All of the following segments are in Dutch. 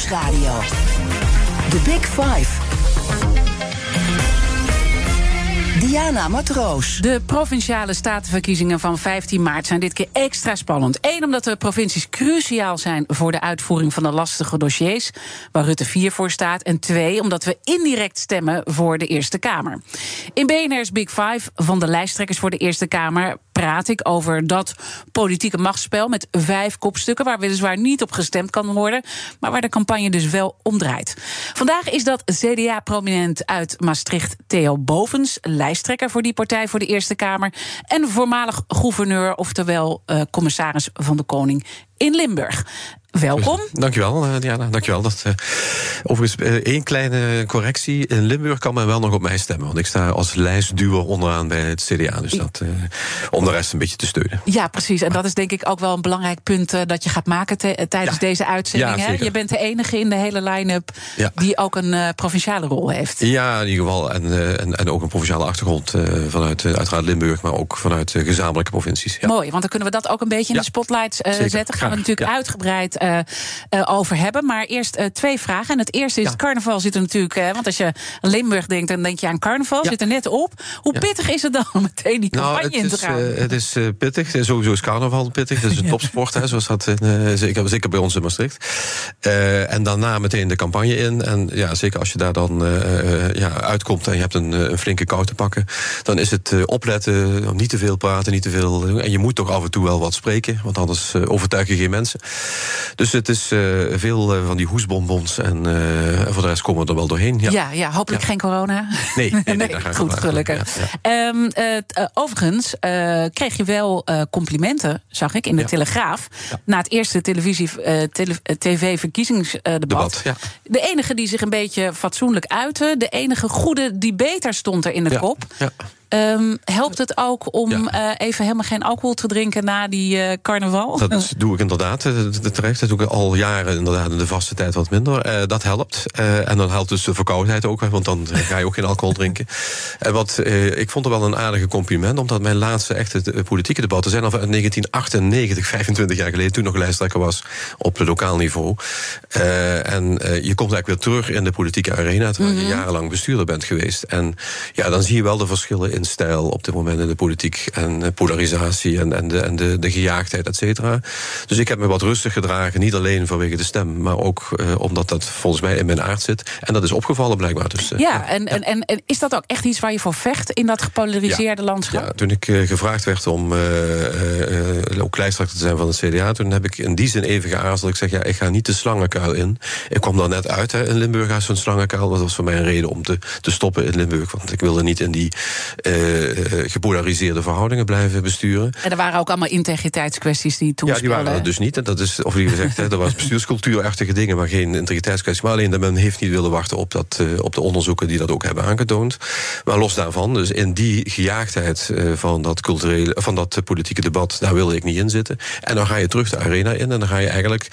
Nieuwsradio. The Big Five. Diana Matroos. De provinciale statenverkiezingen van 15 maart zijn dit keer extra spannend. Eén, omdat de provincies cruciaal zijn voor de uitvoering van de lastige dossiers, waar Rutte 4 voor staat. En twee, omdat we indirect stemmen voor de Eerste Kamer. In BNR's Big Five van de lijsttrekkers voor de Eerste Kamer praat ik over dat politieke machtsspel met vijf kopstukken, waar weliswaar niet op gestemd kan worden, maar waar de campagne dus wel om draait. Vandaag is dat CDA-prominent uit Maastricht, Theo Bovens, lijsttrekker voor die partij voor de Eerste Kamer, en voormalig gouverneur, oftewel uh, commissaris van de Koning in Limburg. Welkom. Dankjewel, uh, Diana. Dankjewel. Dat, uh, overigens, uh, één kleine correctie. In Limburg kan men wel nog op mij stemmen. Want ik sta als lijstduwer onderaan bij het CDA. Dus dat om de rest een beetje te steunen. Ja, precies. En dat is denk ik ook wel een belangrijk punt dat je gaat maken tijdens deze uitzending. Ja, hè? Je bent de enige in de hele line-up Ja. die ook een provinciale rol heeft. Ja, in ieder geval. En, en, en ook een provinciale achtergrond vanuit uiteraard Limburg, maar ook vanuit gezamenlijke provincies. Ja. Mooi, want dan kunnen we dat ook een beetje in de spotlight zetten. Gaan we natuurlijk Ja. Eh, eh, over hebben. Maar eerst eh, twee vragen. En het eerste is: Ja. carnaval zit er natuurlijk. want als je aan Limburg denkt, dan denk je aan carnaval. Ja. Zit er net op. Hoe pittig is het dan om meteen die campagne Nou, in te is, gaan? het is pittig. Sowieso is carnaval pittig. Het is een topsport, hè, zoals dat zeker, zeker bij ons in Maastricht. En daarna meteen de campagne in. En ja, zeker als je daar dan ja, uitkomt en je hebt een, een flinke kou te pakken, dan is het opletten, niet te veel praten, niet te veel. En je moet toch af en toe wel wat spreken, want anders overtuig je geen mensen. Dus het is eh, veel eh, van die hoesbonbons. En eh, en voor de rest komen we er wel doorheen. Ja. ja. ja, hopelijk Ja. geen corona. Nee, nee, daar goed, gelukkig. Ja. Ehm, eh, eh, overigens kreeg je wel complimenten, zag ik, in de. Telegraaf. Na het eerste televisie, tele- tv-verkiezingsdebat. Debat, ja. De enige die zich een beetje fatsoenlijk uitte. De enige goede debater stond er in de kop. ja. Ehm, helpt het ook om Ja. eh, even helemaal geen alcohol te drinken na die eh, carnaval? Dat doe ik inderdaad terecht. Dat doe ik al jaren inderdaad in de vaste tijd wat minder. Eh, dat helpt. En dan helpt dus de verkoudheid ook, want dan ga je ook geen alcohol drinken. En wat, ik vond er wel een aardige compliment, omdat mijn laatste echte politieke debatten zijn al uit 1998, 25 jaar geleden, toen nog lijsttrekker was op het lokaal niveau. En je komt eigenlijk weer terug in de politieke arena, terwijl je jarenlang bestuurder bent geweest. En ja, dan zie je wel de verschillen in stijl op dit moment in de politiek en polarisatie en, en, de, en de, de gejaagdheid, et cetera. Dus ik heb me wat rustig gedragen, niet alleen vanwege de stem, maar ook eh, omdat dat volgens mij in mijn aard zit. En dat is opgevallen blijkbaar. Dus, eh, ja, en, En, en, en is dat ook echt iets waar je voor vecht in dat gepolariseerde landschap? Ja, toen ik eh, gevraagd werd om ook lijsttrekker te zijn van het CDA, toen heb ik in die zin even geaarzeld. Ik zeg, ja, ik ga niet de slangenkuil in. Ik kwam daar net uit hè, in Limburg uit zo'n slangenkuil. Dat was voor mij een reden om te, te stoppen in Limburg. Want ik wilde niet in die gepolariseerde verhoudingen blijven besturen. En er waren ook allemaal integriteitskwesties die toen Ja, die waren er dus niet. En dat is, of liever gezegd, hè, er was bestuurscultuurachtige dingen, maar geen integriteitskwestie. Maar alleen dat men heeft niet willen wachten op, dat, eh, op de onderzoeken die dat ook hebben aangetoond. Maar los daarvan, dus in die gejaagdheid eh, van dat culturele, van dat eh, politieke debat, daar wilde ik niet in zitten. En dan ga je terug de arena in en dan ga je eigenlijk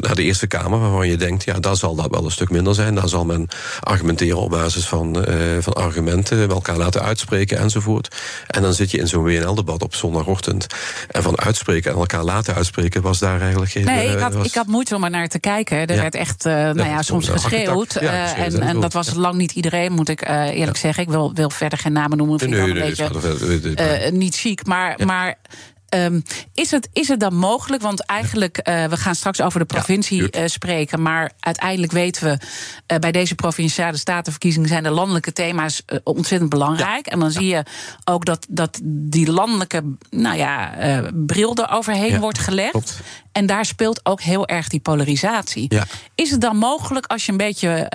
naar de Eerste Kamer, waarvan je denkt, ja, daar zal dat wel een stuk minder zijn. Daar zal men argumenteren op basis van, eh, van argumenten, elkaar laten uitspreken enzovoort. En dan zit je in zo'n WNL-debat op zondagochtend. En van uitspreken en elkaar laten uitspreken was daar eigenlijk geen. Nee, ik eh, had, was- ik had moeite om er naar te kijken. Er Ja. werd echt, eh, nou ja, soms geschreeuwd. Ja, eh, en, en dat was lang niet iedereen, moet ik eerlijk zeggen. Ik wil, wil verder geen namen noemen, vind Nee, ik nee, wel een nee, beetje niet chic. Maar, maar ehm, is, het, is het dan mogelijk? Want eigenlijk, eh, we gaan straks over de provincie eh, spreken. Maar uiteindelijk weten we, eh, bij deze provinciale statenverkiezingen zijn de landelijke thema's ontzettend belangrijk. En dan zie je ook dat, dat die landelijke nou ja, bril er overheen wordt gelegd. klopt. En daar speelt ook heel erg die polarisatie. Ja. Is het dan mogelijk als je een beetje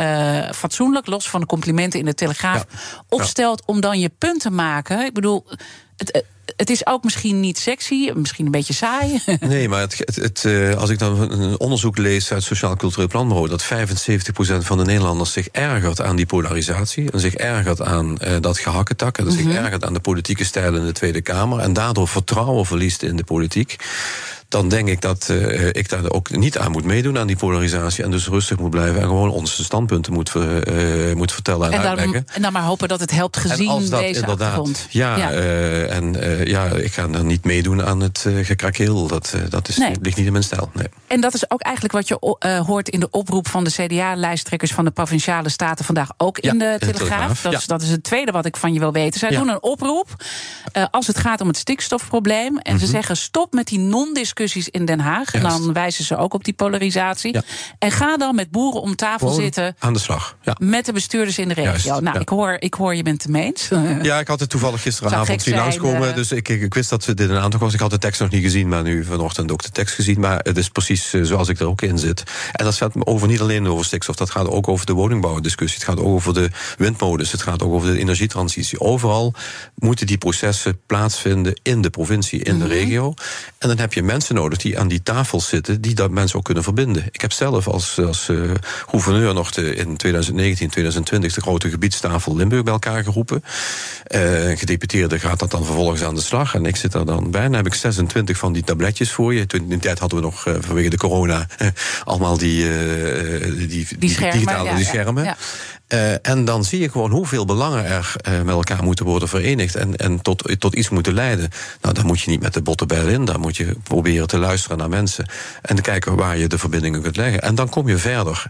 fatsoenlijk, los van de complimenten in de Telegraaf, Ja. opstelt om dan je punt te maken? Ik bedoel, het, het- is ook misschien niet sexy, misschien een beetje saai. Nee, maar het, het, het, eh, als ik dan een onderzoek lees uit Sociaal Cultureel Planbureau... dat 75% van de Nederlanders zich ergert aan die polarisatie... en zich ergert aan eh, dat gehakketak... en zich ergert aan de politieke stijl in de Tweede Kamer... en daardoor vertrouwen verliest in de politiek... dan denk ik dat uh, ik daar ook niet aan moet meedoen aan die polarisatie. En dus rustig moet blijven en gewoon onze standpunten moet, uh, moet vertellen en, en uitleggen. En dan maar hopen dat het helpt gezien als dat deze inderdaad, achtergrond. Ja, ja. en ja, ik ga dan niet meedoen aan het gekrakeel. Dat, dat is, Nee. ligt niet in mijn stijl. Nee. En dat is ook eigenlijk wat je hoort in de oproep van de CDA-lijsttrekkers van de provinciale staten vandaag ook Ja, in de Telegraaf. Telegraaf, Dat, ja. is, dat is het tweede wat ik van je wil weten. Zij doen een oproep als het gaat om het stikstofprobleem. En ze zeggen stop met die non-discussies in Den Haag. En Mhm. Dan wijzen ze ook op die polarisatie. Ja. En ga dan met boeren om tafel Gewoon zitten. aan de slag. Ja. Met de bestuurders in de regio. Juist, nou, ja. ik, hoor, ik hoor je bent het mee eens. Ja, ik had het toevallig gisteravond zien langskomen. eh. Dus ik, ik, ik wist dat dit een aantal was. Ik had de tekst nog niet gezien, maar nu vanochtend ook de tekst gezien. Maar het is precies eh, zoals ik er ook in zit. En dat gaat over niet alleen over stikstof. Dat gaat ook over de woningbouwdiscussie. Het gaat ook over de windmolens. Het gaat ook over de energietransitie. Overal moeten die processen plaatsvinden in de provincie, in de regio. En dan heb je mensen nodig die aan die tafel zitten, die dat mensen ook kunnen verbinden. Ik heb zelf als, als eh, gouverneur nog de, in 2019, 2020 de grote gebiedstafel Limburg bij elkaar geroepen. Eh, een gedeputeerde gaat dat dan vervolgens aan de slag. En ik zit daar dan bij. En dan heb ik 26 van die tabletjes voor je. Toen in die tijd hadden we nog eh, vanwege de corona allemaal die, die, die, schermen, digitale ja, die ja, schermen. ja. Eh, en dan zie je gewoon hoeveel belangen er eh, met elkaar moeten worden verenigd en, en tot, tot iets moeten leiden. Nou, dan moet je niet met de botte bijl in. Dan moet je proberen te luisteren naar mensen en te kijken waar je de verbindingen kunt leggen. En dan kom je verder.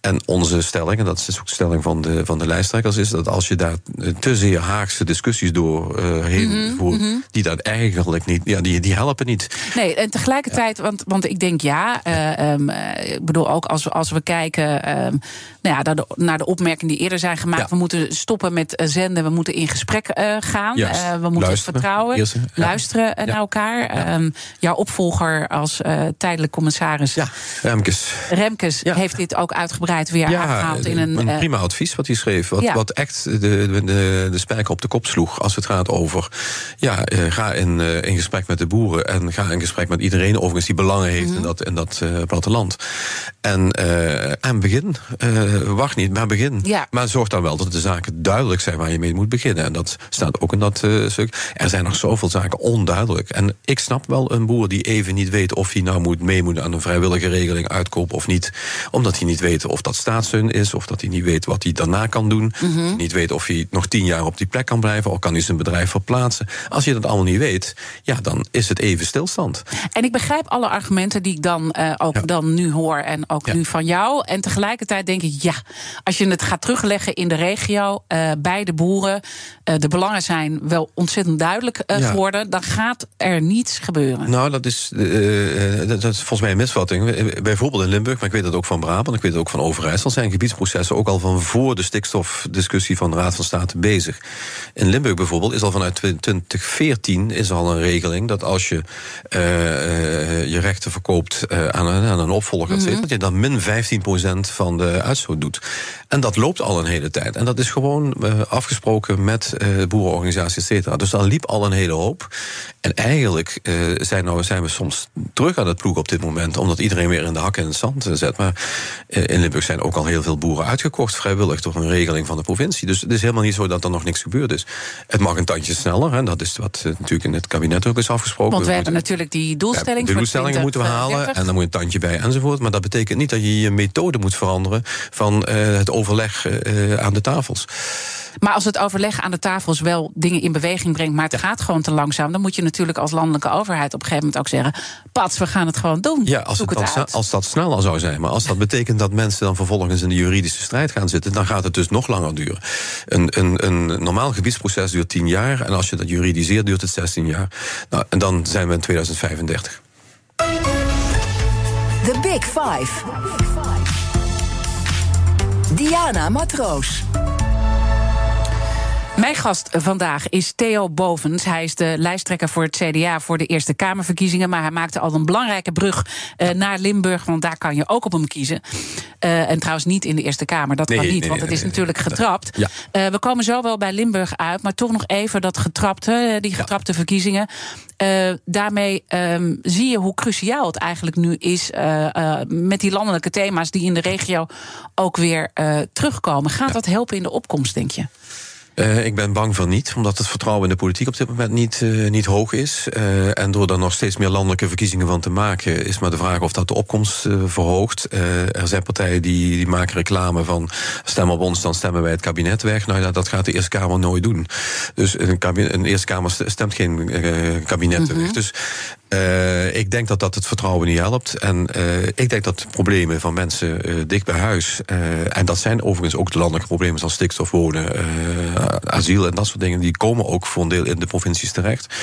En onze stelling, en dat is ook de stelling van de, van de lijsttrekkers, is dat als je daar eh, te zeer Haagse discussies doorheen Mhm, voert, die dat eigenlijk niet, ja, die, die helpen niet. Nee, en tegelijkertijd, want, want ik denk ja, eh, ehm, eh, ik bedoel ook als we, als we kijken ehm, nou ja, naar, de, naar de opmerkingen die eerder zijn gemaakt, Ja. we moeten stoppen met eh, zenden, we moeten in gesprek eh, gaan. Eh, we moeten Luisteren. vertrouwen, Eerst, ja. luisteren eh, naar elkaar. Ehm, jouw opvolger als eh, tijdelijk commissaris Ja, Remkes. Remkes heeft dit ook uitgebreid weer aangehaald in een. eh, prima advies wat hij schreef. Wat, Ja. wat echt de, de, de, spijker op de kop sloeg als het gaat over. Ja, eh, ga in, eh, in gesprek met de boeren en ga in gesprek met iedereen overigens die belangen heeft Mhm. in dat, in dat platteland. En, en begin. Wacht niet, maar begin. Ja. Maar zorg dan wel dat de zaken duidelijk zijn waar je mee moet beginnen. En dat staat ook in dat stuk. Er zijn nog zoveel zaken onduidelijk. En ik snap wel een boer die even niet weet of hij nou moet mee moet aan een vrijwillige regeling uitkopen of niet. Omdat hij niet weet of dat staatssteun is, of dat hij niet weet wat hij daarna kan doen. Mhm. Niet weet of hij nog tien jaar op die plek kan blijven, of kan hij zijn bedrijf verplaatsen. Als je dat allemaal niet weet, ja, dan is het even stilstand. En ik begrijp alle argumenten die ik dan eh, ook Ja. dan nu hoor en ook Ja. nu van jou. En tegelijkertijd denk ik, ja, als je het gaat terugleggen in de regio, eh, bij de boeren, eh, de belangen zijn wel ontzettend duidelijk Ja. geworden, dan gaat er niets gebeuren. Nou, dat is, dat dat is volgens mij een misvatting. Bijvoorbeeld in Limburg, maar ik weet het ook van Brabant, ik weet het ook van Overijssel, zijn gebiedsprocessen ook al van voor de stikstofdiscussie van de Raad van State bezig. In Limburg bijvoorbeeld is al vanuit 2014 is al een regeling dat als je eh, eh, je rechten verkoopt eh, aan, een, aan een opvolger, cetera, dat je dan min 15% van de uitstoot doet. En dat loopt al een hele tijd. En dat is gewoon afgesproken met boerenorganisaties, et cetera. Dus daar liep al een hele hoop. En eigenlijk eh, zijn, nou, zijn we soms terug aan het ploegen op dit moment, omdat iedereen weer in de hakken in het zand zet. Maar eh, in Limburg zijn ook al heel veel boeren uitgekocht, vrijwillig, door een regeling van de provincie. Dus het is helemaal niet zo dat er nog niks gebeurd is. Het mag een tandje sneller, hè, dat is wat eh, natuurlijk in het kabinet ook is afgesproken. Want we We hebben moeten- natuurlijk die doelstelling. de voor doelstellingen moeten we halen 2030. en dan moet een tandje bij enzovoort. Maar dat betekent niet dat je je methode moet veranderen van het overleg aan de tafels. Maar als het overleg aan de tafels wel dingen in beweging brengt, maar het gaat gewoon te langzaam, dan moet je natuurlijk als landelijke overheid op een gegeven moment ook zeggen: Pats, we gaan het gewoon doen. Ja, als, Zoek het als dat sneller zou zijn. Maar als dat betekent dat mensen dan vervolgens in de juridische strijd gaan zitten, dan gaat het dus nog langer duren. Een, een, een normaal gebiedsproces duurt 10 jaar. En als je dat juridiseert, duurt het 16 jaar. Nou, en dan zijn we in 2035. The Big Five. Diana Matroos. Mijn gast vandaag is Theo Bovens. Hij is de lijsttrekker voor het CDA voor de Eerste Kamerverkiezingen. Maar hij maakte al een belangrijke brug eh, naar Limburg, want daar kan je ook op hem kiezen. Eh, en trouwens niet in de Eerste Kamer, dat Nee, kan niet, nee, want het nee, is natuurlijk getrapt. Ja. Eh, we komen zo wel bij Limburg uit, maar toch nog even dat getrapte, die getrapte verkiezingen. Daarmee ehm, zie je hoe cruciaal het eigenlijk nu is met die landelijke thema's die in de regio ook weer terugkomen. Gaat dat helpen in de opkomst, denk je? Uh, ik ben bang van niet, omdat het vertrouwen in de politiek op dit moment niet, uh, niet hoog is. Uh, en door daar nog steeds meer landelijke verkiezingen van te maken, is maar de vraag of dat de opkomst verhoogt. er zijn partijen die, die maken reclame van stem op ons, dan stemmen wij het kabinet weg. Nou ja, dat gaat de Eerste Kamer nooit doen. Dus een, kabinet, een Eerste Kamer stemt geen kabinet mm -hmm. weg. Dus uh, ik denk dat dat het vertrouwen niet helpt. En uh, ik denk dat problemen van mensen uh, dicht bij huis. en dat zijn overigens ook de landelijke problemen zoals stikstof, wonen, asiel en dat soort dingen. Die komen ook voor een deel in de provincies terecht.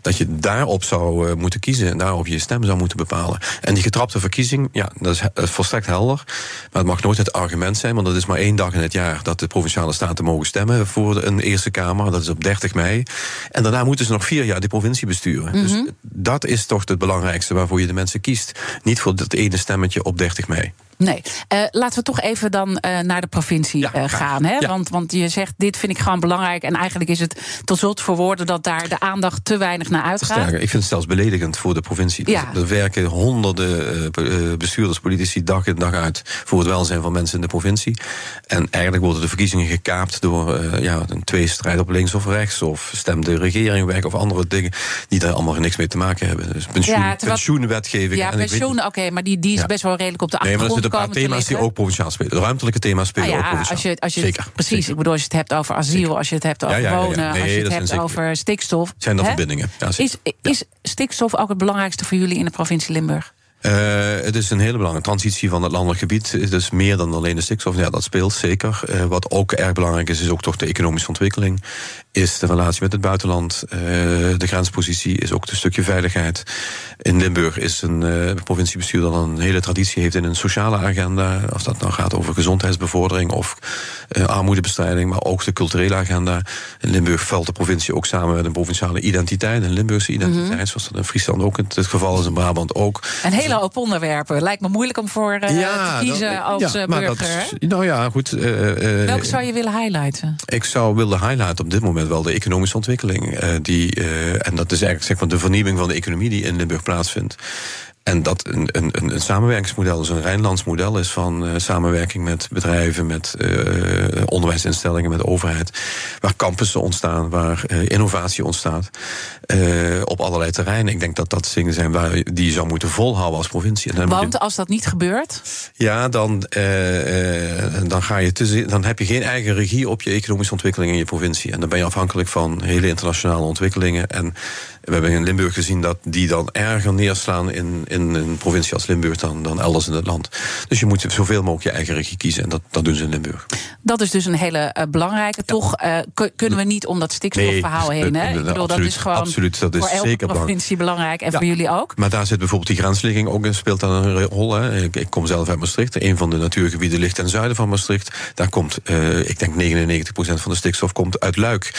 Dat je daarop zou moeten kiezen en daarop je stem zou moeten bepalen. En die getrapte verkiezing, ja, dat is volstrekt helder. Maar het mag nooit het argument zijn, want dat is maar één dag in het jaar dat de provinciale staten mogen stemmen voor een Eerste Kamer. Dat is op 30 mei. En daarna moeten ze nog vier jaar die provincie besturen. Mm -hmm. Dus dat is toch het belangrijkste waarvoor je de mensen kiest. Niet voor dat ene stemmetje op 30 mei. Nee, uh, laten we toch even dan uh, naar de provincie ja, uh, gaan. Hè? Ja. Want, want je zegt, dit vind ik gewoon belangrijk. En eigenlijk is het tot slot voor woorden dat daar de aandacht te weinig naar uitgaat. Sterker, ik vind het zelfs beledigend voor de provincie. Ja. Er werken honderden bestuurders, politici dag in dag uit voor het welzijn van mensen in de provincie. En eigenlijk worden de verkiezingen gekaapt door ja, een tweestrijd op links of rechts. Of stemt de regering weg of andere dingen die daar allemaal niks mee te maken hebben. Dus pensioen, ja, pensioenwetgeving. Ja, pensioen, oké, okay, maar die, die is best wel redelijk op de achtergrond. Nee, thema's die ook provinciaal spelen. Ruimtelijke thema's spelen ah, ja, ook provinciaal. Als je, als je Zeker. precies, zeker. ik bedoel, als je het hebt over asiel, zeker. als je het hebt over ja, wonen, nee, als je het hebt over stikstof. Zijn dat verbindingen? is, is stikstof ook het belangrijkste voor jullie in de provincie Limburg? Uh, het is een hele belangrijke transitie van het landelijk gebied. Het is meer dan alleen de stikstof. Ja, dat speelt zeker. Uh, wat ook erg belangrijk is, is ook toch de economische ontwikkeling. Is de relatie met het buitenland. Uh, de grenspositie is ook een stukje veiligheid. In Limburg is een provinciebestuur dat een hele traditie heeft in een sociale agenda. Of dat nou gaat over gezondheidsbevordering of armoedebestrijding, maar ook de culturele agenda. In Limburg valt de provincie ook samen met een provinciale identiteit, een Limburgse identiteit, mm -hmm. zoals dat in Friesland ook het geval is, in Brabant ook. Een hele hoop onderwerpen. Lijkt me moeilijk om voor uh, ja, te kiezen als ja, burger. Dat, nou ja, goed. Uh, Welke zou je willen highlighten? Ik zou willen highlighten op dit moment wel de economische ontwikkeling. die, en dat is eigenlijk zeg maar, de vernieuwing van de economie die in Limburg plaatsvindt. En dat een, een, een samenwerkingsmodel, dus een Rijnlands model is van uh, samenwerking met bedrijven, met uh, onderwijsinstellingen, met de overheid. Waar campussen ontstaan, waar uh, innovatie ontstaat. op allerlei terreinen. Ik denk dat dat dingen zijn waar die je zou moeten volhouden als provincie. Want als dat niet gebeurt? Ja, dan, dan, ga je te, dan heb je geen eigen regie op je economische ontwikkeling in je provincie. En dan ben je afhankelijk van hele internationale ontwikkelingen. En we hebben in Limburg gezien dat die dan erger neerslaan in, in een provincie als Limburg dan, dan elders in het land. Dus je moet zoveel mogelijk je eigen regie kiezen. En dat, dat doen ze in Limburg. Dat is dus een hele uh, belangrijke. Ja. Toch uh, kunnen we niet om dat stikstofverhaal nee, heen. Hè? Ik bedoel, absoluut, dat is gewoon absoluut, dat is voor elke zeker provincie belangrijk. En ja, voor jullie ook. Maar daar zit bijvoorbeeld die grensligging ook in, speelt dan een rol. Hè. Ik, ik, kom zelf uit Maastricht. Een van de natuurgebieden ligt ten zuiden van Maastricht. Daar komt, uh, ik denk 99% van de stikstof komt uit Luik.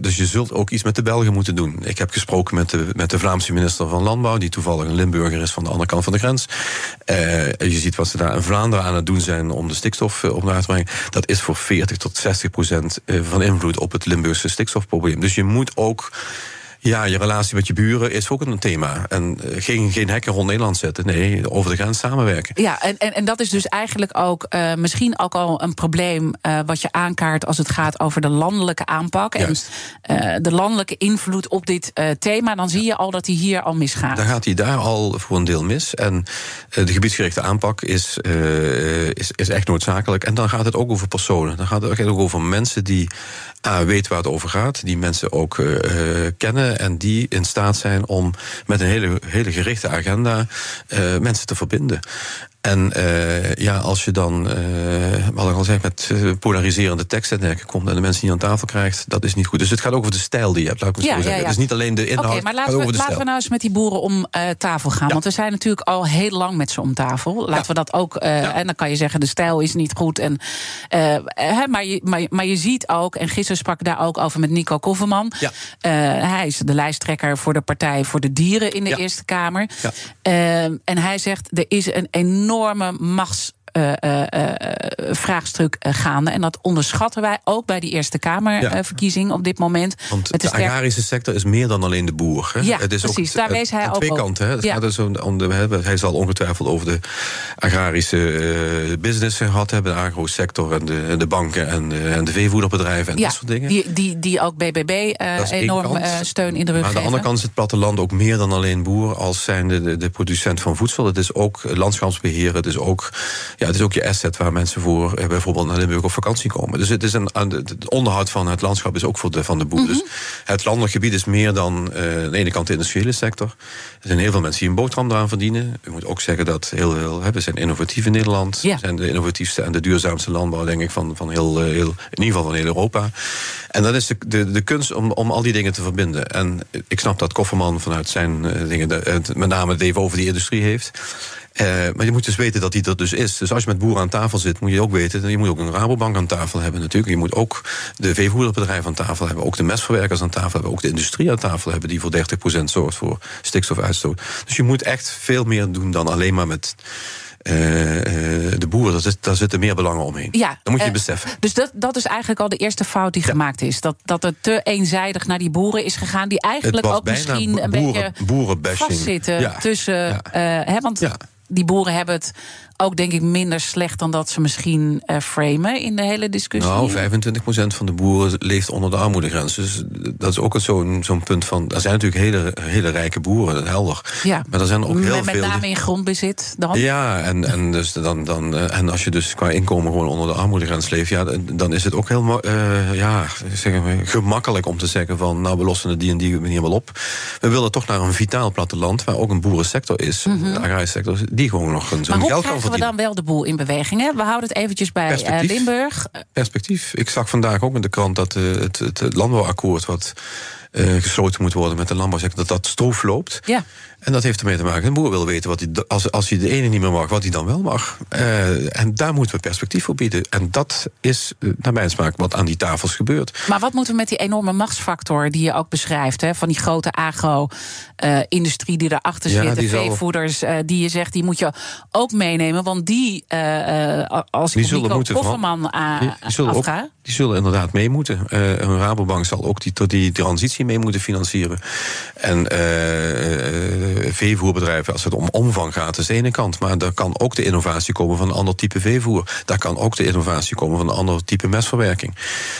dus je zult ook iets met de Belgen moeten doen. Ik heb gesproken met de, met de Vlaamse minister van Landbouw, die toevallig een Limburger is van de andere kant van de grens. Uh, je ziet wat ze daar in Vlaanderen aan het doen zijn om de stikstof op naar te brengen. Dat is voor 40 tot 60 procent van invloed op het Limburgse stikstofprobleem. Dus je moet ook ja, je relatie met je buren is ook een thema. En uh, geen, geen hekken rond Nederland zetten. Nee, over de grens samenwerken. Ja, en, en, en dat is dus eigenlijk ook uh, misschien ook al een probleem uh, wat je aankaart als het gaat over de landelijke aanpak. Juist. En de landelijke invloed op dit thema. Dan zie je al dat hij hier al misgaat. Dan gaat hij daar al voor een deel mis. En de gebiedsgerichte aanpak is, is, is echt noodzakelijk. En dan gaat het ook over personen. Dan gaat het ook over mensen die A, weten waar het over gaat. Die mensen ook kennen en die in staat zijn om met een hele, hele gerichte agenda uh, mensen te verbinden. En uh, ja, als je dan, uh, wat ik al zeg, met polariserende teksten komt en de mensen niet aan tafel krijgt, dat is niet goed. Dus het gaat ook over de stijl die je hebt, laat ik ja, zo zeggen. Ja, ja. Het is niet alleen de inhoud. Oké, maar laten, we, laten we nou eens met die boeren om uh, tafel gaan. Want we zijn natuurlijk al heel lang met ze om tafel. Laten we dat ook. En dan kan je zeggen, de stijl is niet goed. En, maar, je, maar, maar je ziet ook, en gisteren sprak ik daar ook over met Nico Kofferman. hij is de lijsttrekker voor de Partij voor de Dieren in de Eerste Kamer. en hij zegt, er is een enorm enorme machts arbeidsvraagstuk gaande. En dat onderschatten wij ook bij die Eerste Kamerverkiezing op dit moment. Want de agrarische sector is meer dan alleen de boer. Hè? Ja, het is precies. Ook, Daar wees hij ook twee kanten. Hè? Ja. Dus om de, hij zal ongetwijfeld over de agrarische uh, business gehad hebben, de agrosector en de, de banken en de, en de veevoederbedrijven en ja, dat soort dingen. Die, die, die ook BBB uh, enorm steun in de rug Maar aan de andere kant is het platteland ook meer dan alleen boer als zijnde de, de producent van voedsel. Het is ook landschapsbeheer, het is ook, ja, het is ook je asset waar mensen voor bijvoorbeeld naar Limburg op vakantie komen. Dus het, is een, het onderhoud van het landschap is ook voor de, van de boer. Mm -hmm. Dus het landelijk gebied is meer dan aan de ene kant de industriële sector. Er zijn heel veel mensen die een boterham eraan verdienen. U moet ook zeggen dat heel veel, we zijn innovatief in Nederland. Ja. We zijn de innovatiefste en de duurzaamste landbouw, denk ik, van, van heel, heel, in ieder geval van heel Europa. En dat is de, de, de kunst om, om al die dingen te verbinden. En ik snap dat Kofferman vanuit zijn uh, dingen, de, met name het even over die industrie heeft. Uh, maar je moet dus weten dat die er dus is. Dus als je met boeren aan tafel zit, moet je ook weten... je moet ook een Rabobank aan tafel hebben natuurlijk. Je moet ook de veevoederbedrijven aan tafel hebben. Ook de mestverwerkers aan tafel hebben. Ook de industrie aan tafel hebben... die voor 30% zorgt voor stikstofuitstoot. Dus je moet echt veel meer doen dan alleen maar met... Uh, de boeren, daar, zit, daar zitten meer belangen omheen. Ja, dat moet je uh, beseffen. Dus dat, dat is eigenlijk al de eerste fout die ja. gemaakt is. Dat, dat het te eenzijdig naar die boeren is gegaan... die eigenlijk ook misschien een beetje vastzitten ja. tussen... Ja. Hè, want die boeren hebben het ook denk ik minder slecht dan dat ze misschien uh, framen in de hele discussie. Nou, 25% van de boeren leeft onder de armoedegrens. Dus dat is ook zo'n zo'n punt van. Er zijn natuurlijk hele, hele rijke boeren, helder. Ja, maar er zijn ook heel met, veel. Met name in grondbezit dan. Ja, en, en, dus dan, dan, uh, en als je dus qua inkomen gewoon onder de armoedegrens leeft, ja, dan is het ook heel uh, ja, zeg maar, gemakkelijk om te zeggen van nou, we lossen het die en die manier wel op. We willen toch naar een vitaal platteland waar ook een boerensector is, mm -hmm. de agrarische sector, die gewoon nog een zo'n geld verdienen. we dan wel de boel in beweging? Hè? We houden het eventjes bij Perspectief. Limburg. Perspectief. Ik zag vandaag ook in de krant dat uh, het, het landbouwakkoord... wat uh, gesloten moet worden met de landbouwsector... dat dat stroef loopt. Ja. En dat heeft ermee te maken. De boer wil weten wat hij, als, als hij de ene niet meer mag, wat hij dan wel mag. Uh, en daar moeten we perspectief voor bieden. En dat is, uh, naar mijn smaak, wat aan die tafels gebeurt. Maar wat moeten we met die enorme machtsfactor die je ook beschrijft? Hè, van die grote agro-industrie die erachter Ja, zit, de die zal- veevoerders, eh, die je zegt, die moet je ook meenemen. Want die, eh, eh, als Die ik zullen Nico Kofferman Die, die zullen ook, afga... die zullen inderdaad mee moeten. Eh, een Rabobank zal ook die, die transitie mee moeten financieren. En eh, eh, veevoerbedrijven, als het om omvang gaat, is de ene kant. Maar daar kan ook de innovatie komen van een ander type veevoer. Daar kan ook de innovatie komen van een ander type mestverwerking.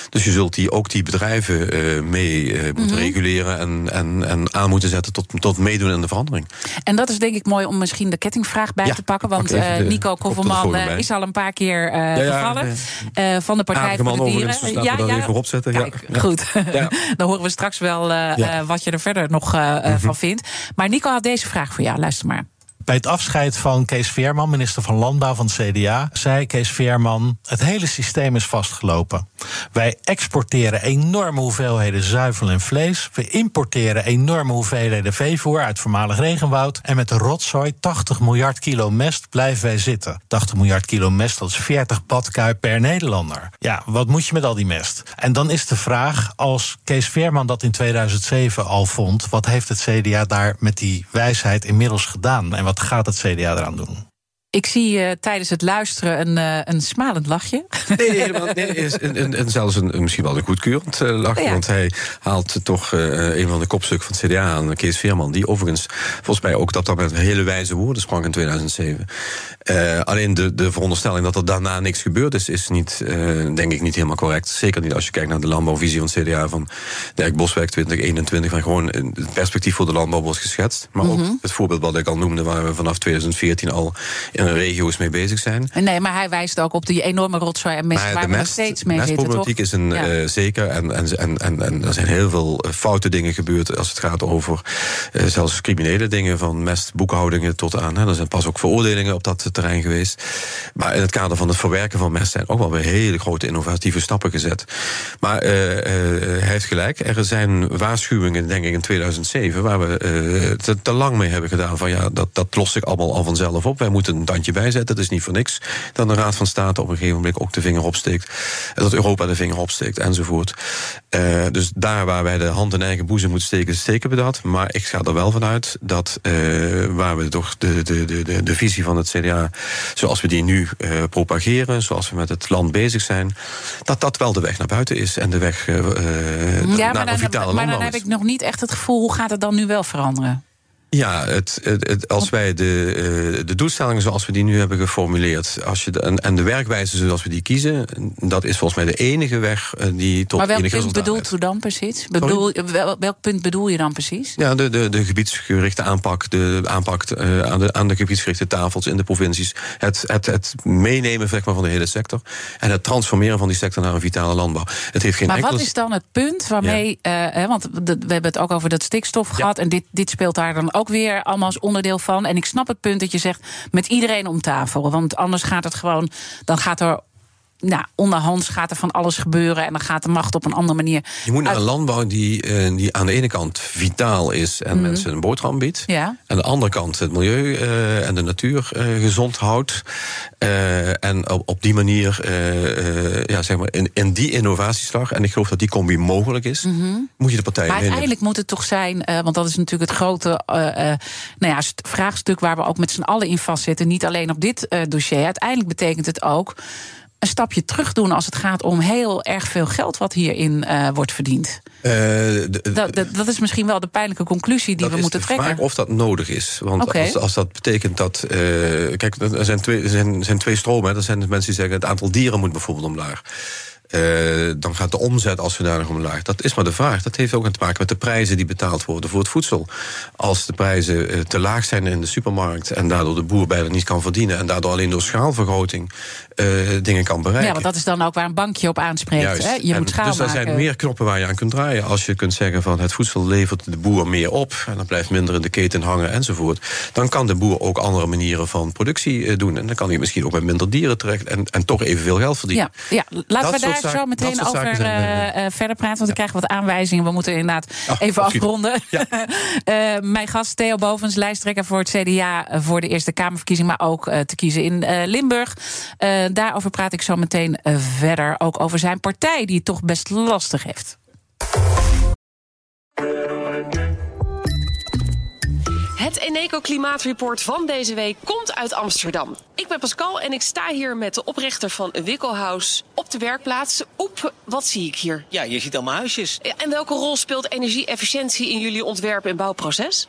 Dus je zult die, ook die bedrijven eh, mee eh, moeten reguleren en, en, en aan moeten zetten tot, tot meedoen in de verandering. En dat is denk ik mooi om misschien de kettingvraag bij Ja, te pakken. Want pak even eh, de Nico Kofferman eh, is al een paar keer eh, ja, gevallen. eh, eh, van de Partij Aardige man de Dieren. dus we daar even op zetten. Ja. Kijk, Ja. goed. Ja. Dan horen we straks wel eh, Ja. eh, wat je er verder nog eh, Mhm. eh, van vindt. Maar Nico had deze vraag voor jou. Luister maar. Bij het afscheid van Kees Veerman, minister van Landbouw van het CDA, zei Kees Veerman: Het hele systeem is vastgelopen. Wij exporteren enorme hoeveelheden zuivel en vlees. We importeren enorme hoeveelheden veevoer uit voormalig regenwoud. En met de rotzooi, 80 miljard kilo mest, blijven wij zitten. 80 miljard kilo mest, dat is 40 badkuip per Nederlander. Ja, wat moet je met al die mest? En dan is de vraag: als Kees Veerman dat in 2007 al vond, wat heeft het CDA daar met die wijsheid inmiddels gedaan? En wat gaat het CDA eraan doen? Ik zie eh, tijdens het luisteren een, eh, een smalend lachje. Nee, helemaal, nee is, en, en, en zelfs een, misschien wel een goedkeurend uh, lachje. Ja. Want hij haalt toch eh, een van de kopstukken van het CDA aan, Kees Veerman. Die overigens volgens mij ook dat dat met hele wijze woorden sprak in 2007. Eh, alleen de, de veronderstelling dat er daarna niks gebeurd is, is niet, eh, denk ik niet helemaal correct. Zeker niet als je kijkt naar de landbouwvisie van het CDA van Dirk Boswijk 2021. Van gewoon het perspectief voor de landbouw wordt geschetst. Maar ook het voorbeeld wat ik al noemde, waar we vanaf 2014 al in regio's mee bezig zijn. Nee, maar hij wijst ook op die enorme rotzooi en mest Maar waar de we nog steeds mee zitten, toch? mestproblematiek is een Ja. eh, zeker. En, en, en, en, en er zijn heel veel eh, foute dingen gebeurd als het gaat over eh, zelfs criminele dingen, van mestboekhoudingen tot aan. Hè. Er zijn pas ook veroordelingen op dat terrein geweest. Maar in het kader van het verwerken van mest zijn ook wel weer hele grote innovatieve stappen gezet. Maar eh, eh, hij heeft gelijk. Er zijn waarschuwingen, denk ik, in 2007, waar we eh, te, te lang mee hebben gedaan. Van ja, dat, dat lost zich allemaal al vanzelf op. Wij moeten tandje bij zet. Dat is niet voor niks dat de Raad van State op een gegeven moment ook de vinger opsteekt. Dat Europa de vinger opsteekt enzovoort. Uh, dus daar waar wij de hand in eigen boezem moeten steken, steken we dat. Maar ik ga er wel vanuit dat uh, waar we toch de, de, de, de, visie van het CDA, zoals we die nu uh, propageren, zoals we met het land bezig zijn, dat dat wel de weg naar buiten is en de weg ja, naar maar een vitale landbouw. Maar dan heb ik nog niet echt het gevoel, hoe gaat het dan nu wel veranderen? Ja, het, het, als wij de, uh, de doelstellingen zoals we die nu hebben geformuleerd... Als je de, en, de werkwijze zoals we die kiezen... dat is volgens mij de enige weg uh, die tot Maar welk punt bedoelt u dan precies? Bedoel, wel, welk punt bedoel je dan precies? Ja, de, de, de gebiedsgerichte aanpak, de aanpak uh, aan, de, aan de gebiedsgerichte tafels in de provincies... het, het, het meenemen zeg maar, van de hele sector... en het transformeren van die sector naar een vitale landbouw. Het heeft geen maar enkele... wat is dan het punt waarmee... Ja. want we hebben het ook over dat stikstof ja. gehad... en dit, dit speelt daar dan ook ook weer allemaal als onderdeel van. En ik snap het punt dat je zegt met iedereen om tafel. Want anders gaat het gewoon. Dan gaat er nou, onderhands gaat er van alles gebeuren en dan gaat de macht op een andere manier. Je moet naar een landbouw die, uh, die aan de ene kant vitaal is en mm. mensen een boterham biedt. Ja. Aan de andere kant het milieu uh, en de natuur uh, gezond houdt. en op, op die manier, ja, zeg maar, in, in die innovatieslag, en ik geloof dat die combi mogelijk is, mm -hmm. moet je de partijen. Maar uiteindelijk moet het toch zijn, want dat is natuurlijk het grote nou ja, vraagstuk waar we ook met z'n allen in vastzitten. Niet alleen op dit dossier. Uiteindelijk betekent het ook een stapje terug doen als het gaat om heel erg veel geld wat hierin uh, wordt verdiend. Uh, de, dat, dat, dat, is misschien wel de pijnlijke conclusie die we moeten trekken. Of dat nodig is. Want okay. als, als, dat betekent dat. Uh, kijk, er zijn twee, er zijn, zijn twee stromen. Er zijn mensen die zeggen: het aantal dieren moet bijvoorbeeld omlaag. Uh, dan gaat de omzet als zodanig omlaag. Dat is maar de vraag. Dat heeft ook te maken met de prijzen die betaald worden voor het voedsel. Als de prijzen uh, te laag zijn in de supermarkt en daardoor de boer bijna niet kan verdienen en daardoor alleen door schaalvergroting dingen kan bereiken. Ja, want dat is dan ook waar een bankje op aanspreekt. Hè? Je en moet schaal dus er zijn meer knoppen waar je aan kunt draaien. Als je kunt zeggen van het voedsel levert de boer meer op en dan blijft minder in de keten hangen enzovoort. Dan kan de boer ook andere manieren van productie doen. En dan kan hij misschien ook met minder dieren terecht en, en toch evenveel geld verdienen. Ja, ja. laten dat we daar zaken, zo meteen over zijn, uh, uh, verder praten. Want we krijgen wat aanwijzingen. We moeten inderdaad oh, even afronden. Ja. uh, mijn gast Theo Bovens, lijsttrekker voor het CDA voor de Eerste Kamerverkiezing, maar ook te kiezen in Limburg. Daarover praat ik zo meteen verder. Ook over zijn partij, die het toch best lastig heeft. Het Eneco Klimaatreport van deze week komt uit Amsterdam. Ik ben Pascal en ik sta hier met de oprichter van Wikkelhuis op de werkplaats. Op, wat zie ik hier? Ja, je ziet allemaal huisjes. En welke rol speelt energie-efficiëntie in jullie ontwerp- en bouwproces?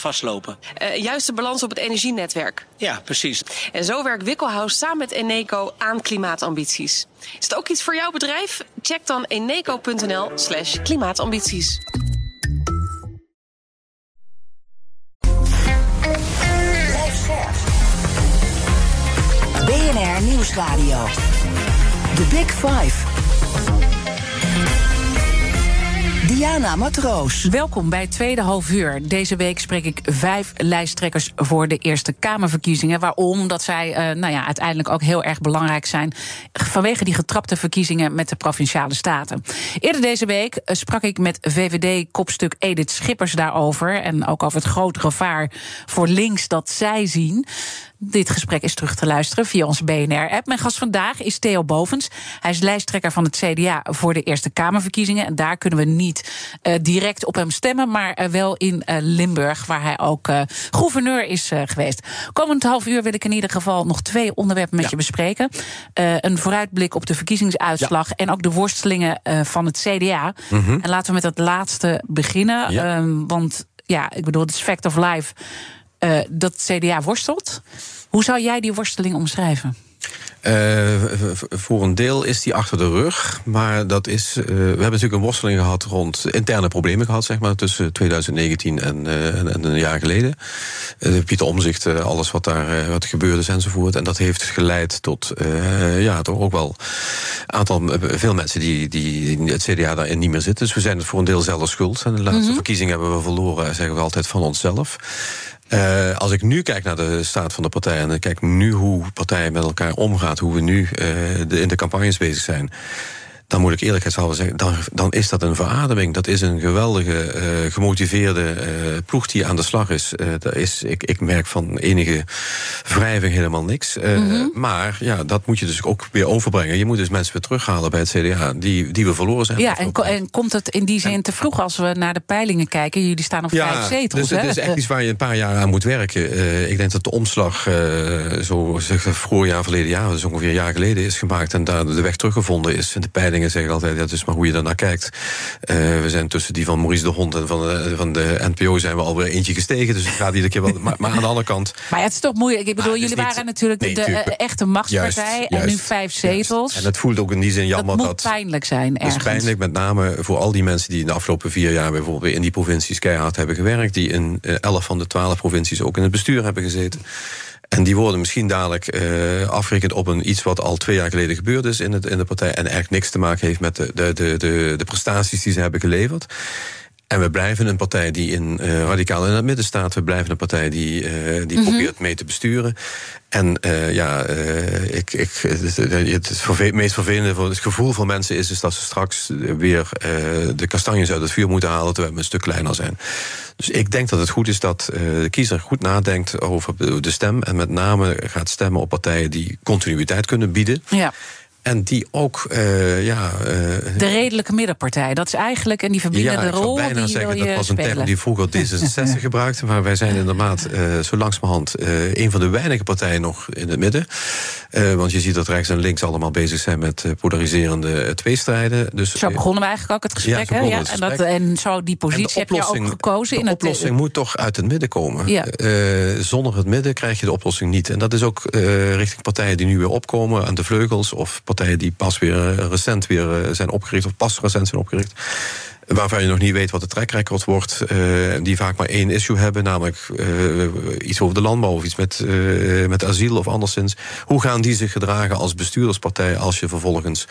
vastlopen. juist de balans op het energienetwerk. Ja, precies. En zo werkt Wikkelhuis samen met Eneco aan klimaatambities. Is het ook iets voor jouw bedrijf? Check dan eneco.nl slash klimaatambities. BNR Nieuwsradio. The Big Five. Diana Matroos. Welkom bij tweede half uur. Deze week spreek ik vijf lijsttrekkers voor de Eerste Kamerverkiezingen. Waarom? Omdat zij uh, nou ja, uiteindelijk ook heel erg belangrijk zijn... vanwege die getrapte verkiezingen met de Provinciale Staten. Eerder deze week uh, sprak ik met VVD-kopstuk Edith Schippers daarover... en ook over het grote gevaar voor links dat zij zien... Dit gesprek is terug te luisteren via onze BNR-app. Mijn gast vandaag is Theo Bovens. Hij is lijsttrekker van het CDA voor de Eerste Kamerverkiezingen. En daar kunnen we niet uh, direct op hem stemmen, maar uh, wel in uh, Limburg, waar hij ook gouverneur is geweest. Komend half uur wil ik in ieder geval nog twee onderwerpen met ja. je bespreken. een vooruitblik op de verkiezingsuitslag ja. en ook de worstelingen van het CDA. Mm -hmm. En laten we met het laatste beginnen. Ja. Um, want ja, ik bedoel, het is fact of life. Uh, dat CDA worstelt. Hoe zou jij die worsteling omschrijven? Uh, voor een deel is die achter de rug. Maar dat is. Uh, we hebben natuurlijk een worsteling gehad rond interne problemen gehad, zeg maar, tussen 2019 en, uh, en, een jaar geleden. Pieter Omzicht, alles wat daar wat gebeurde is enzovoort. En dat heeft geleid tot ja, toch ook wel een aantal veel mensen die, die het CDA daarin niet meer zitten. Dus we zijn het voor een deel zelf schuld. En de laatste mm-hmm. verkiezingen hebben we verloren, zeggen we altijd van onszelf. Als ik nu kijk naar de staat van de partij en ik kijk nu hoe partijen met elkaar omgaan, hoe we nu uh, de, in de campagnes bezig zijn dan moet ik eerlijkheidshalve zeggen, dan, dan is dat een verademing. Dat is een geweldige, uh, gemotiveerde uh, ploeg die aan de slag is. Uh, daar is ik, ik merk van enige wrijving helemaal niks. Mm -hmm. Maar ja, dat moet je dus ook weer overbrengen. Je moet dus mensen weer terughalen bij het CDA die, die we verloren zijn. Ja, en, en komt het in die zin te vroeg als we naar de peilingen kijken? Jullie staan op ja, vijf zetels. Dus het is echt iets waar je een paar jaar aan moet werken. ik denk dat de omslag zo zeg, voorjaar, verleden jaar, dus ongeveer een jaar geleden is gemaakt en daar de weg teruggevonden is. En de peilingen zeggen altijd, dat is maar hoe je daarnaar kijkt. Uh, we zijn tussen die van Maurice de Hond en van de, van de NPO zijn we alweer eentje gestegen. Dus het gaat iedere keer wel. Maar, maar, aan de andere kant. Maar het is toch moeilijk. Ik bedoel, jullie waren natuurlijk de echte machtspartij en nu vijf zetels. En het voelt ook in die zin jammer dat. Het moet pijnlijk zijn. Het is pijnlijk, met name voor al die mensen die in de afgelopen vier jaar bijvoorbeeld in die provincies keihard hebben gewerkt. Die in eh, elf van de twaalf provincies ook in het bestuur hebben gezeten. En die worden misschien dadelijk uh, afgerekend op een iets wat al twee jaar geleden gebeurd is in, het, in de partij. En eigenlijk niks te maken heeft met de, de, de, de, de prestaties die ze hebben geleverd. En we blijven een partij die in, uh, radicaal in het midden staat. We blijven een partij die, uh, die mm -hmm. probeert mee te besturen. En uh, ja, ik, ik, het, het, meest vervelende voor het gevoel van mensen is, is dat ze straks weer de kastanjes uit het vuur moeten halen terwijl we een stuk kleiner zijn. Dus ik denk dat het goed is dat de kiezer goed nadenkt over de stem. En met name gaat stemmen op partijen die continuïteit kunnen bieden. Ja. En die ook, uh, ja... Uh, de redelijke middenpartij, dat is eigenlijk... en die verbindende ja, rol bijna die zeggen, wil dat was een term die vroeger D66 gebruikte... maar wij zijn inderdaad uh, zo langzamerhand een van de weinige partijen nog in het midden. want je ziet dat rechts en links allemaal bezig zijn met polariserende tweestrijden. Dus, zo begonnen we eigenlijk ook het gesprek, ja, hè? Ja, het en, dat, en zo die positie heb je ook gekozen. De in oplossing het, moet toch uit het midden komen. Ja. zonder het midden krijg je de oplossing niet. En dat is ook richting partijen die nu weer opkomen aan de vleugels... of partijen die pas weer recent weer zijn opgericht, of pas recent zijn opgericht waarvan je nog niet weet wat de trackrecord wordt, uh, die vaak maar één issue hebben, namelijk uh, iets over de landbouw of iets met, uh, met asiel of anderszins. Hoe gaan die zich gedragen als bestuurderspartij als je vervolgens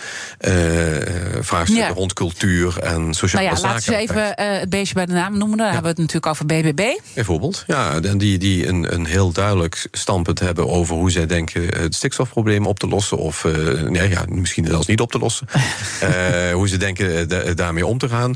vraagstukken ja. rond cultuur en sociale nou ja, zaken. Laten we even het beestje bij de naam noemen. Dan ja. hebben we het natuurlijk over BBB. Bijvoorbeeld, ja, die, die een, een heel duidelijk standpunt hebben over hoe zij denken het stikstofprobleem op te lossen, of nee, ja, misschien zelfs niet op te lossen. hoe ze denken daarmee om te gaan.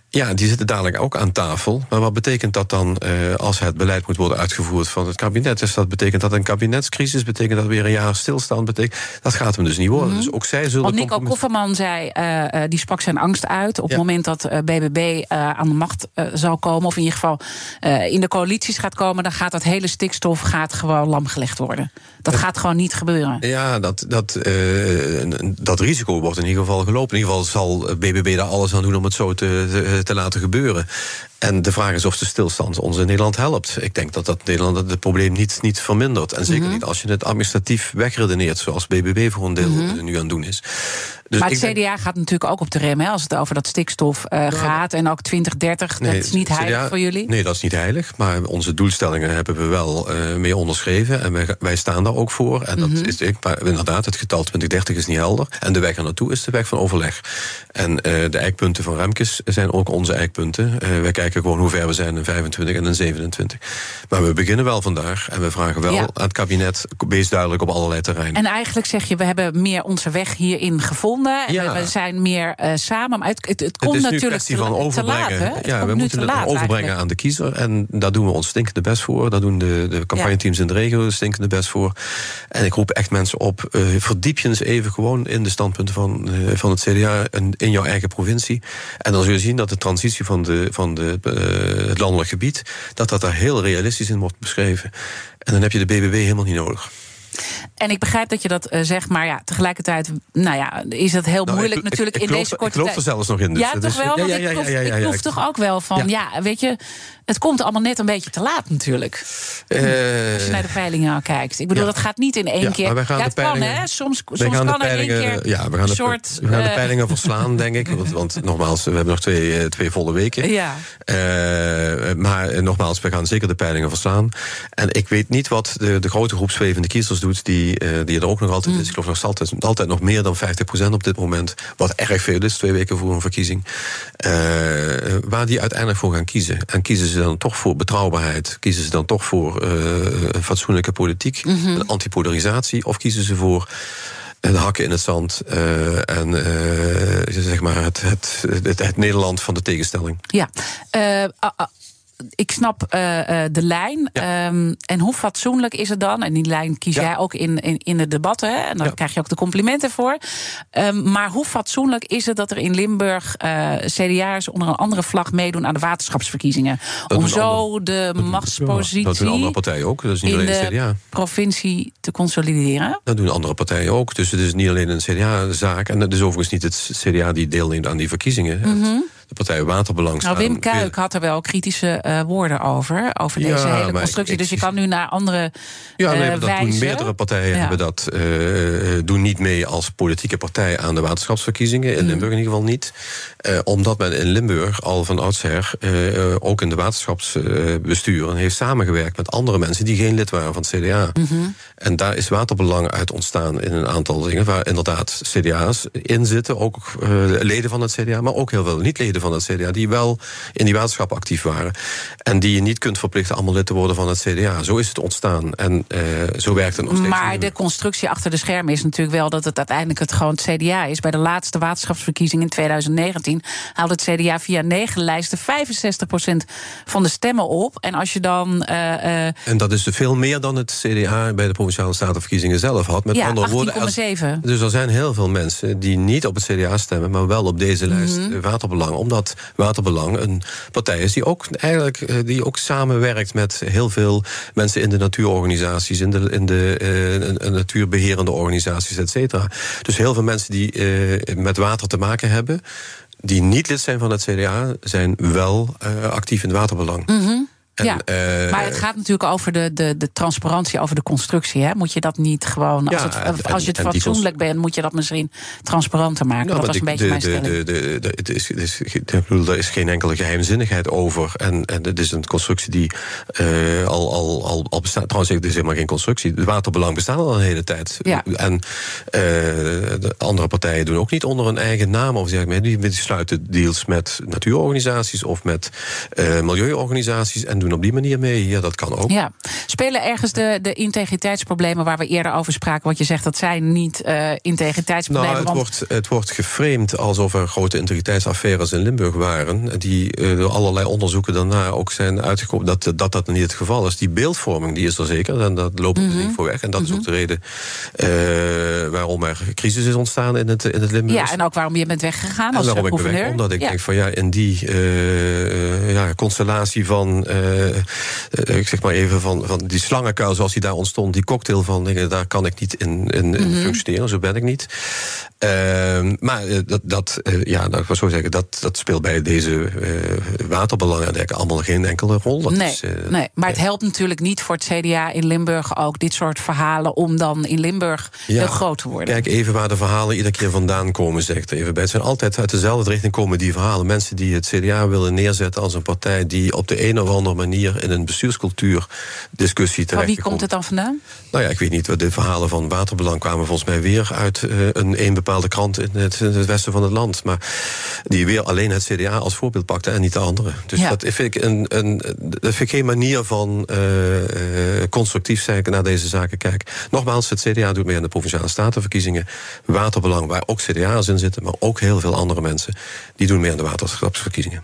Ja, die zitten dadelijk ook aan tafel. Maar wat betekent dat dan uh, als het beleid moet worden uitgevoerd van het kabinet? Dus dat betekent dat een kabinetscrisis, betekent dat weer een jaar stilstand betekent. Dat gaat hem dus niet worden. Mm -hmm. Dus ook zij zullen. Want Nico Kofferman zei, uh, die sprak zijn angst uit op ja. het moment dat uh, BBB aan de macht zal komen, of in ieder geval in de coalities gaat komen, dan gaat dat hele stikstof gaat gewoon lamgelegd worden. Dat gaat gewoon niet gebeuren. Ja, dat, dat, dat risico wordt in ieder geval gelopen. In ieder geval zal BBB daar alles aan doen om het zo te, te, te laten gebeuren. En de vraag is of de stilstand ons in Nederland helpt. Ik denk dat dat Nederland het probleem niet, niet vermindert. En zeker mm -hmm. niet als je het administratief wegredeneert, zoals BBB voor een deel mm -hmm. nu aan het doen is. Dus maar het CDA denk... gaat natuurlijk ook op de rem hè, als het over dat stikstof uh, ja, gaat. En ook 2030, nee, dat is niet heilig CDA, voor jullie? Nee, dat is niet heilig. Maar onze doelstellingen hebben we wel uh, mee onderschreven. En wij, wij, staan daar ook voor. En dat mm -hmm. is ik, maar inderdaad, het getal 2030 is niet helder. En de weg er naartoe is de weg van overleg. En uh, de eikpunten van Remkes zijn ook onze eikpunten. wij kijken gewoon hoe ver we zijn in 25 en in 27. Maar we beginnen wel vandaag. En we vragen wel ja. aan het kabinet, wees duidelijk op allerlei terreinen. En eigenlijk zeg je, we hebben meer onze weg hierin gevonden. En ja. we zijn meer uh, samen. Maar het, het, het komt het natuurlijk te, van overbrengen. te laat. Ja, we moeten het laat, overbrengen eigenlijk. aan de kiezer. En daar doen we ons stinkende best voor. Daar doen de, de campagneteams ja. in de regio stinkende best voor. En ik roep echt mensen op, uh, verdiep je eens even gewoon in de standpunten van, uh, van het CDA en in jouw eigen provincie. En dan zul je zien dat de transitie van, de, van de, het landelijk gebied, dat dat daar heel realistisch in wordt beschreven. En dan heb je de BBB helemaal niet nodig. En ik begrijp dat je dat uh, zegt, maar ja, tegelijkertijd nou ja, is het heel Nou, moeilijk ik- natuurlijk ik in deze korte Ik geloof er tijd. zelfs nog in. dus ja, dat toch wel? Want ja, ik ja, ja, proef, ik toch ook wel van, ja. weet je, het komt allemaal net een beetje te laat natuurlijk. Eh, Als je naar de peilingen al kijkt. Ik bedoel, dat gaat niet in één Ja, keer. maar ja, het kan, hè? Soms, soms kan er één peilingen, keer ja, we gaan de, soort... we gaan de eh, peilingen verslaan, denk ik. Want, want nogmaals, we hebben nog twee, eh, twee volle weken. Ja. Eh, maar eh, nogmaals, we gaan zeker de peilingen verslaan. En ik weet niet wat de, de grote groep zwevende kiezers doet, die, eh, die er ook nog altijd Mm. is. Ik geloof nog altijd, altijd nog meer dan 50% op dit moment. Wat erg veel is, twee weken voor een verkiezing. Eh, waar die uiteindelijk voor gaan kiezen. En kiezen ze dan toch voor betrouwbaarheid? Kiezen ze dan toch voor eh, een fatsoenlijke politiek? Mhm. Een antipolarisatie? Of kiezen ze voor de hakken in het zand en zeg maar het, het, het, het Nederland van de tegenstelling? Ja, ik snap eh, eh, de lijn. Ehm, en hoe fatsoenlijk is het dan? En die lijn kies Ja. jij ook in, in, in de debatten. Hè? En daar Ja. krijg je ook de complimenten voor. Ehm, maar hoe fatsoenlijk is het dat er in Limburg eh CDA's onder een andere vlag meedoen aan de waterschapsverkiezingen? Dat om zo andere- de machtspositie Dat doen andere partijen ook. Dat is niet in alleen de CDA. provincie te consolideren. Dat doen andere partijen ook. Dus het is niet alleen een CDA-zaak. En het is overigens niet het CDA die deelneemt aan die verkiezingen. Het- De partij Waterbelang. Nou, Wim Kuik had er wel kritische eh, woorden over. Over Ja, deze hele constructie. ik- dus je kan nu naar andere Ja, nee, eh, dat doen meerdere partijen Ja. hebben dat, eh, doen niet mee als politieke partij aan de waterschapsverkiezingen. Mm. In Limburg in ieder geval niet. Omdat men in Limburg al van oudsher, ook in de waterschapsbesturen, heeft samengewerkt met andere mensen die geen lid waren van het CDA. Mhm. En daar is waterbelang uit ontstaan in een aantal dingen waar inderdaad CDA's in zitten. Ook leden van het CDA, maar ook heel veel niet-leden van het CDA die wel in die waterschappen actief waren. En die je niet kunt verplichten allemaal lid te worden van het CDA. Zo is het ontstaan. En eh, zo werkt het nog steeds. Maar de constructie achter de schermen is natuurlijk wel dat het uiteindelijk het gewoon het CDA is. Bij de laatste waterschapsverkiezing in 2019 haalde het CDA via negen lijsten 65% van de stemmen op. En als je dan. eh, eh, En dat is veel meer dan het CDA bij de provinciale statenverkiezingen zelf had. Met Ja, andere woorden, als- 18,7. dus er zijn heel veel mensen die niet op het CDA stemmen, maar wel op deze lijst Mhm. Waterbelang. Omdat Waterbelang een partij is die ook eigenlijk eh, die ook samenwerkt met heel veel mensen in de natuurorganisaties, in de, in de eh, eh, natuurbeherende organisaties, et cetera. Dus heel veel mensen die eh, met water te maken hebben. Die niet lid zijn van het CDA, zijn wel actief in waterbelang. En, ja. eh, maar het gaat natuurlijk over de, de, de transparantie over de constructie. Hè? Moet je dat niet gewoon. Als, Ja, het, en- als je het fatsoenlijk bent, moet je dat misschien transparanter maken. Nou, dat was een beetje mijn stelling. de, de, de- het is, het is, er is geen enkele geheimzinnigheid over. En, en het is een constructie die eh, al, al, al, al bestaat. Trouwens, het is helemaal geen constructie. Het waterbelang bestaat al een hele tijd. Ja. En eh, de andere partijen doen ook niet onder hun eigen naam. Of zeg maar, die, sluiten deals met natuurorganisaties of met milieuorganisaties. En doen op die manier mee. Ja, dat kan ook. Ja. Spelen ergens de, de integriteitsproblemen waar we eerder over spraken? Want je zegt dat zijn niet eh, integriteitsproblemen. Nou, het want wordt, het wordt geframed alsof er grote integriteitsaffaires in Limburg waren. Die eh, door allerlei onderzoeken daarna ook zijn uitgekomen dat, dat dat niet het geval is. Die beeldvorming die is er zeker. En dat Mhm. we niet voor weg. En dat is ook de reden eh, waarom er crisis is ontstaan in het, in het Limburgs. ja, en ook waarom je bent weggegaan En als gouverneur. omdat ik Ja. denk van ja, in die ja, constellatie van, ik zeg maar even van, van die slangenkuil zoals die daar ontstond, die cocktail van dingen, daar kan ik niet in, in, in Mhm. functioneren, zo ben ik niet. Ehm, maar eh, dat, dat eh, ja, ik wil zo zeggen, dat, dat speelt bij deze eh waterbelangen allemaal geen enkele rol. Dat Nee, is, nee, maar het helpt natuurlijk niet voor het CDA in Limburg ook dit soort verhalen om dan in Limburg Ja. heel groot te worden. Kijk even waar de verhalen iedere keer vandaan komen, zegt even bij. Het zijn altijd uit dezelfde richting komen die verhalen. Mensen die het CDA willen neerzetten als een partij die op de een of andere manier in een bestuurscultuur discussie terecht wie komt het dan vandaan? Nou ja, ik weet niet. De verhalen van Waterbelang kwamen volgens mij weer uit een een bepaalde krant in het, in het westen van het land. Maar die weer alleen het CDA als voorbeeld pakte en niet de andere. Dus Ja. dat vind ik een, een, dat vind ik geen manier van eh, eh, constructief zijn naar deze zaken kijken. Nogmaals, het CDA doet mee aan de provinciale statenverkiezingen. Waterbelang, waar ook CDA's in zitten, maar ook heel veel andere mensen, die doen mee aan de waterschapsverkiezingen.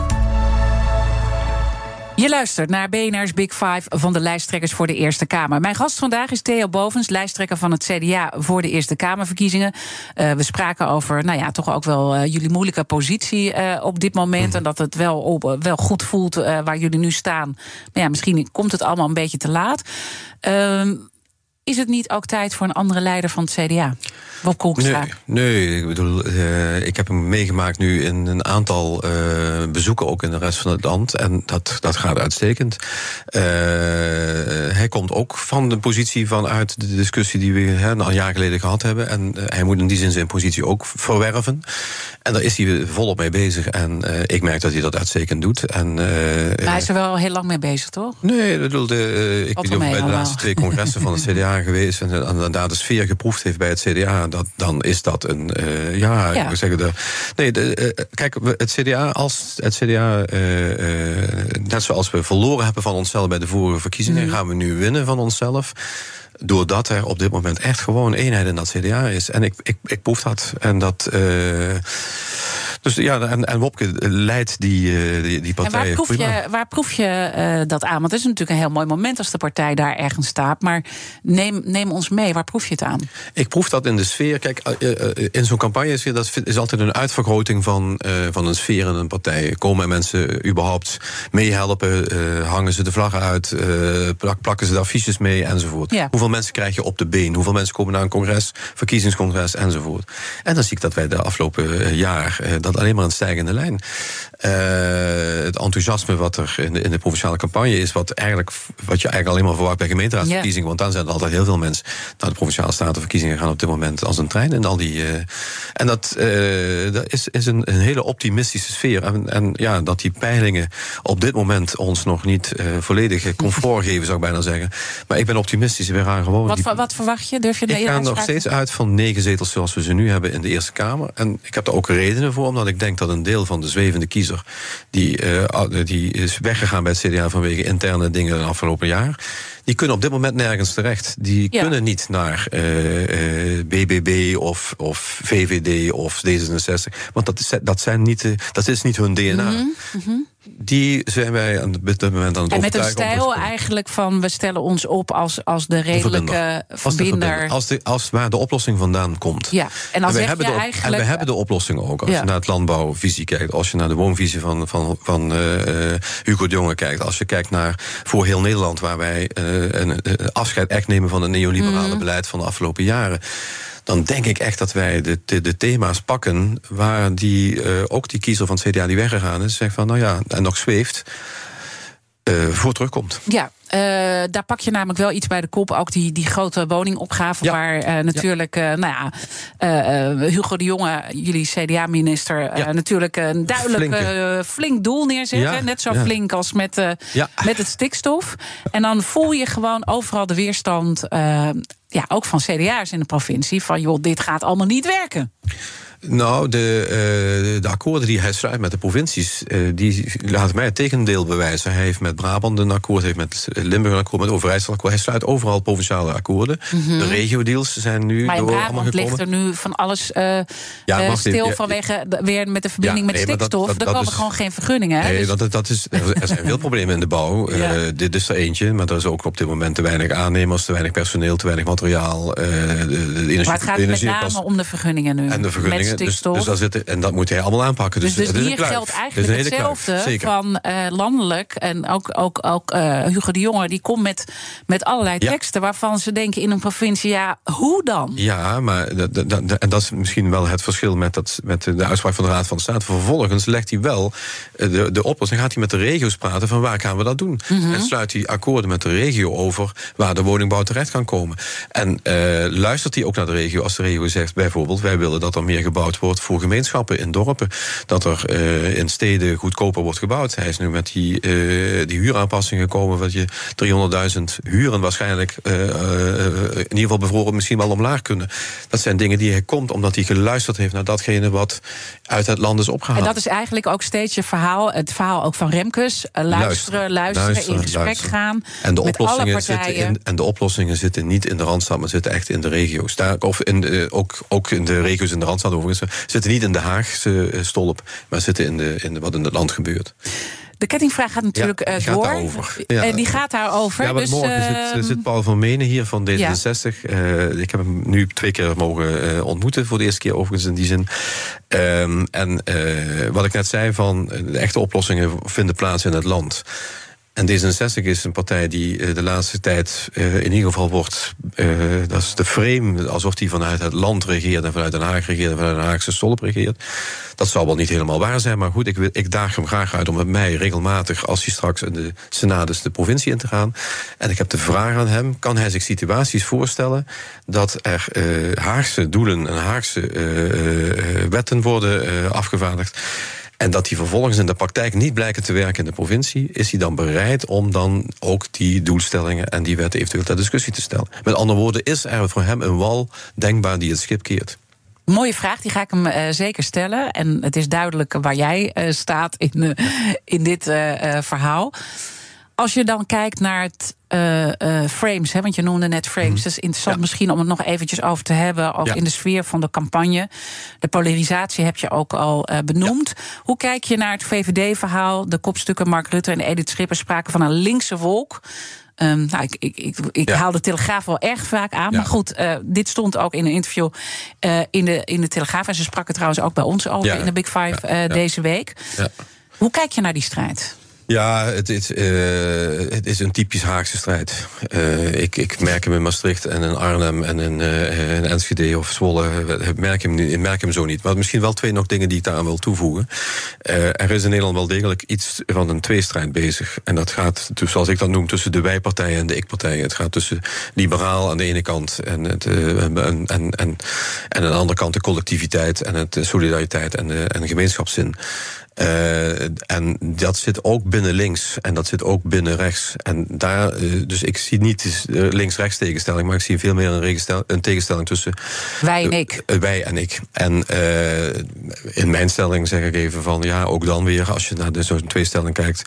Je luistert naar BNR's Big Five van de lijsttrekkers voor de Eerste Kamer. Mijn gast vandaag is Theo Bovens, lijsttrekker van het CDA voor de Eerste Kamerverkiezingen. Uh, we spraken over, nou ja, toch ook wel uh, jullie moeilijke positie uh, op dit moment. Mm. En dat het wel, op, wel goed voelt waar jullie nu staan. Maar ja, misschien komt het allemaal een beetje te laat. Ehm, is het niet ook tijd voor een andere leider van het CDA? Bob Koekstra? Nee, nee, ik bedoel, uh, ik heb hem meegemaakt nu in een aantal uh, bezoeken, ook in de rest van het land. En dat, dat gaat uitstekend. Uh, hij komt ook van de positie vanuit de discussie die we hè, een jaar geleden gehad hebben. En hij moet in die zin zijn positie ook verwerven. En daar is hij volop mee bezig. En ik merk dat hij dat uitstekend doet. En, maar hij is er wel heel lang mee bezig, toch? Nee, ik bedoel, de, ik ben bij de laatste twee congressen van het CDA geweest. En, daar de sfeer geproefd heeft bij het CDA dat, dan is dat een. Uh, ja, ja. Ik zeggen de. Nee, de, uh, kijk, het CDA, als het CDA. Uh, net zoals we verloren hebben van onszelf bij de vorige verkiezingen, mm. gaan we nu winnen van onszelf doordat er op dit moment echt gewoon eenheid in dat CDA is. En ik, ik, ik proef dat. En dat. Uh, dus ja, en, en Wopke leidt die, uh, die, die partij. En waar proef je, waar proef je uh, dat aan? Want het is natuurlijk een heel mooi moment als de partij daar ergens staat. Maar neem, neem ons mee, waar proef je het aan? Ik proef dat in de sfeer. Kijk, uh, in zo'n campagne is dat is altijd een uitvergroting van, van een sfeer in een partij. Komen mensen überhaupt meehelpen? hangen ze de vlaggen uit? Plak, plakken ze de affiches mee? Enzovoort. Ja. Hoeveel mensen krijg je op de been? Hoeveel mensen komen naar een congres, verkiezingscongres enzovoort? En dan zie ik dat wij de afgelopen jaar dat alleen maar een stijgende lijn. Uh, het enthousiasme wat er in de, in de, provinciale campagne is, wat, eigenlijk, wat je eigenlijk alleen maar verwacht bij gemeenteraadsverkiezingen. Want dan zijn er altijd heel veel mensen naar de provinciale statenverkiezingen gaan op dit moment als een trein. En, al die, uh, en dat, uh, dat is, is een, een, hele optimistische sfeer. En, en, ja, dat die peilingen op dit moment ons nog niet volledig comfort geven, zou ik bijna zeggen. Maar ik ben optimistisch. We gaan gewoon. Wat, die, wat verwacht je? Durf je Ik ga nog steeds uit van negen zetels zoals we ze nu hebben in de Eerste Kamer. En ik heb er ook redenen voor, omdat ik denk dat een deel van de zwevende kiezer die, uh, die is weggegaan bij het CDA vanwege interne dingen de afgelopen jaar. Die kunnen op dit moment nergens terecht. Die ja. kunnen niet naar uh, uh, BBB of, of VVD of D66. Want dat is, dat zijn niet, dat is niet hun DNA. Mm -hmm. Mm -hmm die zijn wij aan dit moment aan het En met een stijl eigenlijk van we stellen ons op als, als de redelijke de verbinder. Als, de, als waar de oplossing vandaan komt. Ja, en, als en, we, hebben de, eigenlijk... en we hebben de oplossing ook. Als ja. je naar het landbouwvisie kijkt, als je naar de woonvisie van, van, van uh, Hugo de Jonge kijkt, als je kijkt naar voor heel Nederland, waar wij uh, een, een afscheid echt nemen van het neoliberale mm. beleid van de afgelopen jaren dan denk ik echt dat wij de, de, de thema's pakken waar die, uh, ook die kiezer van het CDA die weggegaan is, zegt van nou ja, en nog zweeft, uh, voor terugkomt. Ja, uh, daar pak je namelijk wel iets bij de kop. Ook die, die grote woningopgave. Ja. Waar uh, natuurlijk, ja. nou ja, Hugo de Jonge, jullie CDA-minister, ja. natuurlijk een duidelijk flink doel neerzetten. Net zo flink als met, met het stikstof. En dan voel je gewoon overal de weerstand ja, ook van CDA's in de provincie. Van joh, dit gaat allemaal niet werken. Nou, de, uh, de akkoorden die hij sluit met de provincies, uh, die laten mij het tegendeel bewijzen. Hij heeft met Brabant een akkoord, heeft met Limburg een akkoord, met Overijssel een akkoord. Hij sluit overal provinciale akkoorden. Mm -hmm. De regio-deals zijn nu maar in door Brabant allemaal ligt er nu van alles uh, ja, stil ja, vanwege weer met de verbinding nee, met stikstof. Dat, dat, er komen is, gewoon geen vergunningen. Nee, dus... dat, dat is, er zijn veel problemen in de bouw. dit is er eentje, maar er is ook op dit moment te weinig aannemers, te weinig personeel, te weinig materiaal. de, de energie, maar het gaat met name om de vergunningen nu. En de vergunningen. Dus, dus zit en dat moet hij allemaal aanpakken. Dus, dus, dus hier geldt eigenlijk hetzelfde van uh, landelijk. En ook, ook, ook uh, Hugo de Jonge, die komt met, met allerlei ja. teksten... waarvan ze denken in een provincie, ja, hoe dan? Ja, maar dat, dat, dat, en dat is misschien wel het verschil met, dat, met de uitspraak van de Raad van State. Vervolgens legt hij wel uh, de, de oplossing, gaat hij met de regio's praten... van waar gaan we dat doen? Mm -hmm. En sluit hij akkoorden met de regio over... waar de woningbouw terecht kan komen. En luistert hij ook naar de regio als de regio zegt bijvoorbeeld... wij willen dat er meer gebouwd gebouwd wordt voor gemeenschappen in dorpen. Dat er uh, in steden goedkoper wordt gebouwd. Hij is nu met die, uh, die huuraanpassingen gekomen, wat je 300.000 huren waarschijnlijk uh, in ieder geval bevroren misschien wel omlaag kunnen. Dat zijn dingen die hij komt omdat hij geluisterd heeft naar datgene wat uit het land is opgehaald. En dat is eigenlijk ook steeds je verhaal, het verhaal ook van Remkes. luisteren, luisteren, in gesprek gaan. En de, oplossingen zitten in, en de oplossingen zitten niet in de Randstad, maar zitten echt in de regio's. Daar, of in de, ook, ook in de regio's in de Randstad overigens. Zitten niet in de Haagse stolp, maar zitten in, de, in de, wat in het land gebeurt. De kettingvraag gaat natuurlijk ja, die door. Gaat daarover. Ja. Die gaat daarover. Ja, maar dus, morgen zit, zit, Paul van Menen hier van D66. Ja. Uh, ik heb hem nu twee keer mogen uh, ontmoeten. Voor de eerste keer overigens in die zin. Um, en wat ik net zei, van de echte oplossingen vinden plaats in het land. En D66 is een partij die de laatste tijd in ieder geval wordt... dat is de frame, alsof die vanuit het land regeert... en vanuit Den Haag regeert en vanuit Den Haagse stolp regeert. Dat zal wel niet helemaal waar zijn, maar goed, ik, ik daag hem graag uit... om met mij regelmatig, als hij straks in de Senaat de provincie in te gaan... en ik heb de vraag aan hem, kan hij zich situaties voorstellen... dat er Haagse doelen en Haagse wetten worden afgevaardigd... En dat die vervolgens in de praktijk niet blijken te werken in de provincie, is hij dan bereid om dan ook die doelstellingen en die wetten eventueel ter discussie te stellen? Met andere woorden, is er voor hem een wal denkbaar die het schip keert? Mooie vraag, die ga ik hem uh, zeker stellen. En het is duidelijk waar jij uh, staat in, uh, in dit verhaal. Als je dan kijkt naar het frames, hè, want je noemde net frames. Mm. Dat is interessant ja. misschien om het nog eventjes over te hebben. Ook ja. in de sfeer van de campagne. De polarisatie heb je ook al benoemd. Ja. Hoe kijk je naar het VVD-verhaal? De kopstukken Mark Rutte en Edith Schipper spraken van een linkse wolk. Um, nou, ik, ik, ik, ik ja. haal de Telegraaf wel erg vaak aan. Ja. Maar goed, uh, dit stond ook in een interview uh, in, de, in de Telegraaf. En ze sprak het trouwens ook bij ons over ja. in de Big Five uh, deze week. Hoe kijk je naar die strijd? Ja, het is, uh, het is een typisch Haagse strijd. Uh, ik, ik merk hem in Maastricht en in Arnhem en in, in Enschede of Zwolle. Ik merk, hem, merk hem zo niet. Maar misschien wel twee nog dingen die ik daaraan wil toevoegen. er is in Nederland wel degelijk iets van een tweestrijd bezig. En dat gaat, dus zoals ik dat noem, tussen de wij-partijen en de ik-partijen. Het gaat tussen liberaal aan de ene kant en, het, en, en, en, aan de andere kant de collectiviteit en het solidariteit en en de gemeenschapszin. Uh, en dat zit ook binnen links en dat zit ook binnen rechts. En daar, uh, dus ik zie niet links-rechts tegenstelling, maar ik zie veel meer een, een tegenstelling tussen wij en ik. Uh, wij en ik. En in mijn stelling zeg ik even van ja, ook dan weer, als je naar zo'n tweestelling kijkt,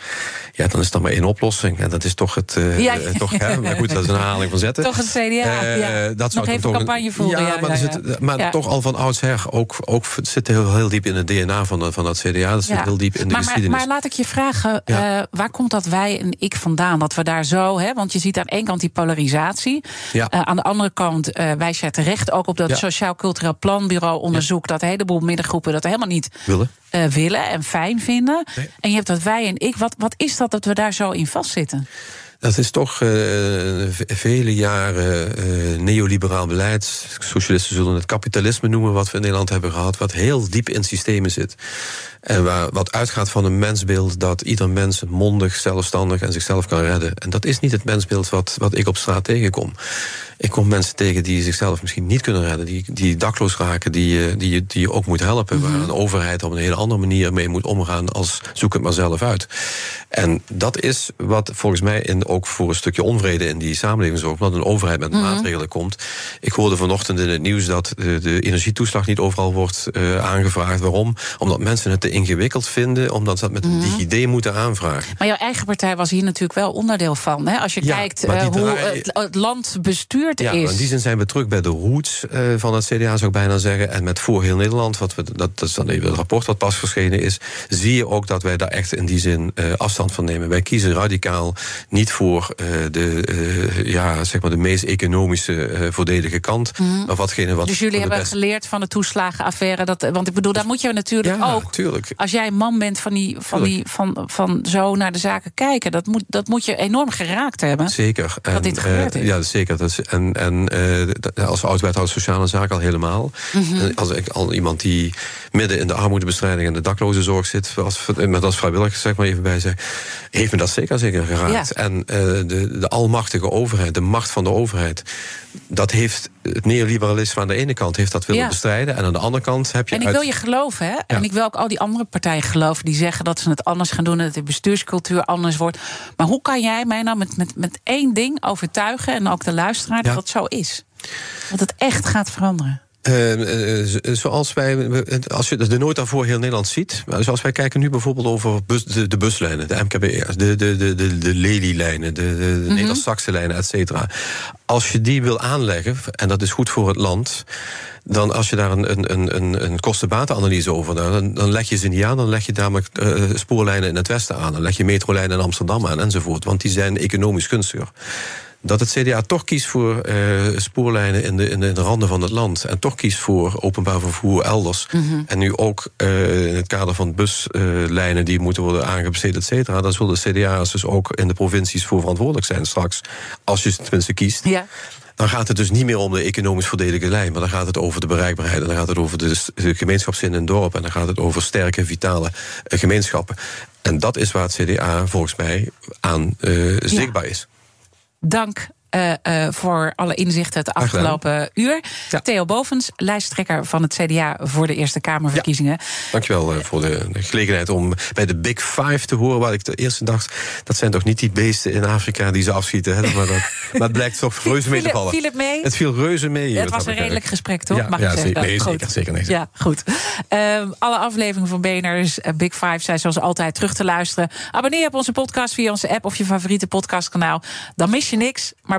ja, dan is dat maar één oplossing. En dat is toch het. Ja. toch, hè, maar goed, dat is een herhaling van zetten. Toch het CDA. ja. dat Nog even toch campagne voeren. Ja, maar, zit, maar toch al van oudsher ook, ook zit heel, heel diep in het DNA van, van dat CDA. Dat zit heel diep in de maar, geschiedenis. Maar, maar laat ik je vragen, ja. uh, waar komt dat wij en ik vandaan? Dat we daar zo, hè, want je ziet aan één kant die polarisatie. Ja. Uh, aan de andere kant uh, wijs jij terecht ook op dat ja. Sociaal Cultureel Planbureau onderzoek... dat een heleboel middengroepen dat helemaal niet willen, willen en fijn vinden. Nee. En je hebt dat wij en ik. Wat, wat is dat dat we daar zo in vastzitten? Dat is toch uh, vele jaren uh, neoliberaal beleid. Socialisten zullen het kapitalisme noemen, wat we in Nederland hebben gehad, wat heel diep in systemen zit. En waar, wat uitgaat van een mensbeeld dat ieder mens mondig, zelfstandig en zichzelf kan redden. En dat is niet het mensbeeld wat, wat ik op straat tegenkom. Ik kom mensen tegen die zichzelf misschien niet kunnen redden, die, die dakloos raken, die, die, die je ook moet helpen. Waar een overheid op een hele andere manier mee moet omgaan als zoek het maar zelf uit. En dat is wat volgens mij in, ook voor een stukje onvrede in die samenleving zorgt, omdat een overheid met mm-hmm. maatregelen komt. Ik hoorde vanochtend in het nieuws dat de, de energietoeslag niet overal wordt uh, aangevraagd. Waarom? Omdat mensen het te ingewikkeld vinden, omdat ze dat met een. DigiD moeten aanvragen. Maar jouw eigen partij was hier natuurlijk wel onderdeel van. Hè? Als je ja, kijkt uh, hoe draai... het, het, land bestuurd ja, is. In die zin zijn we terug bij de roots uh, van het CDA, zou ik bijna zeggen. En met Voor heel Nederland, wat we, dat, dat is dan even het rapport wat pas verschenen is, zie je ook dat wij daar echt in die zin uh, afstand van nemen. Wij kiezen radicaal niet voor de, ja, zeg maar de meest economische voordelige kant. Mm-hmm. Maar watgene wat dus jullie hebben best... geleerd van de toeslagenaffaire. Dat, want ik bedoel, daar moet je natuurlijk ja, ook. Als jij man bent van, die, van, die, van, van zo naar de zaken kijken, dat moet, dat moet je enorm geraakt hebben. Zeker. Dat en, dit gebeurd is. Ja, zeker. Dat is, en en uh, als oud-wethouder sociale zaken al helemaal. Mhm. Als ik al iemand die midden in de armoedebestrijding en de daklozenzorg zit, als, met als vrijwilliger zeg maar even bij zeg, heeft me dat zeker zeker geraakt. Ja. En uh, de, de almachtige overheid, de macht van de overheid, dat heeft het neoliberalisme aan de ene kant heeft dat willen Ja. bestrijden. En aan de andere kant heb je. En ik uit- wil je geloven, hè? En ik wil ook al die andere partijen geloven die zeggen dat ze het anders gaan doen en dat de bestuurscultuur anders wordt. Maar hoe kan jij mij nou met, met, met één ding overtuigen en ook de luisteraar dat het zo is? Dat het echt gaat veranderen. Eh, eh, z- zoals wij, als je de nooit daarvoor heel Nederland ziet, zoals wij kijken nu bijvoorbeeld over bus, de, de buslijnen, de MKB'ers, de, de, de, de, de Lely-lijnen, de, de, de Mhm. Lijnen, et cetera. Als je die wil aanleggen, en dat is goed voor het land, dan als je daar een, een, een- een, kostenbatenanalyse over doet, dan, dan leg je ze niet aan, dan leg je namelijk eh, spoorlijnen in het westen aan, dan leg je metrolijnen in Amsterdam aan enzovoort, want die zijn economisch gunstiger dat het CDA toch kiest voor eh, spoorlijnen in de, in de randen van het land. En toch kiest voor openbaar vervoer elders. En nu ook eh, in het kader van buslijnen die moeten worden aangebesteed, et cetera. Dan zullen de CDA's dus ook in de provincies voor verantwoordelijk zijn straks. Als je tenminste kiest. Ja. Dan gaat het dus niet meer om de economisch voordelige lijn, maar dan gaat het over de bereikbaarheid. En dan gaat het over de, gemeenschapszin in het dorp. En dan gaat het over sterke, vitale eh, gemeenschappen. En dat is waar het CDA volgens mij aan zichtbaar is. Dank eh, eh, voor alle inzichten het afgelopen uur. Ja. Theo Bovens, lijsttrekker van het CDA voor de Eerste Kamerverkiezingen. Dankjewel eh, voor de, de gelegenheid om bij de Big Five te horen. Waar ik de eerste dacht, dat zijn toch niet die beesten in Afrika die ze afschieten. Hè? Maar, dat, maar het blijkt toch reuze mee te vallen. viel het mee? Het viel reuze mee. Het was een redelijk gesprek, toch? Ja, Mag ja, ik zeggen? zeker, nee, Goed. zeker, zeker, nee. Ja, goed. Ehm, alle afleveringen van eh, Big Five zijn zoals altijd terug te luisteren. Abonneer op onze podcast via onze app of je favoriete podcastkanaal. Dan mis je niks, maar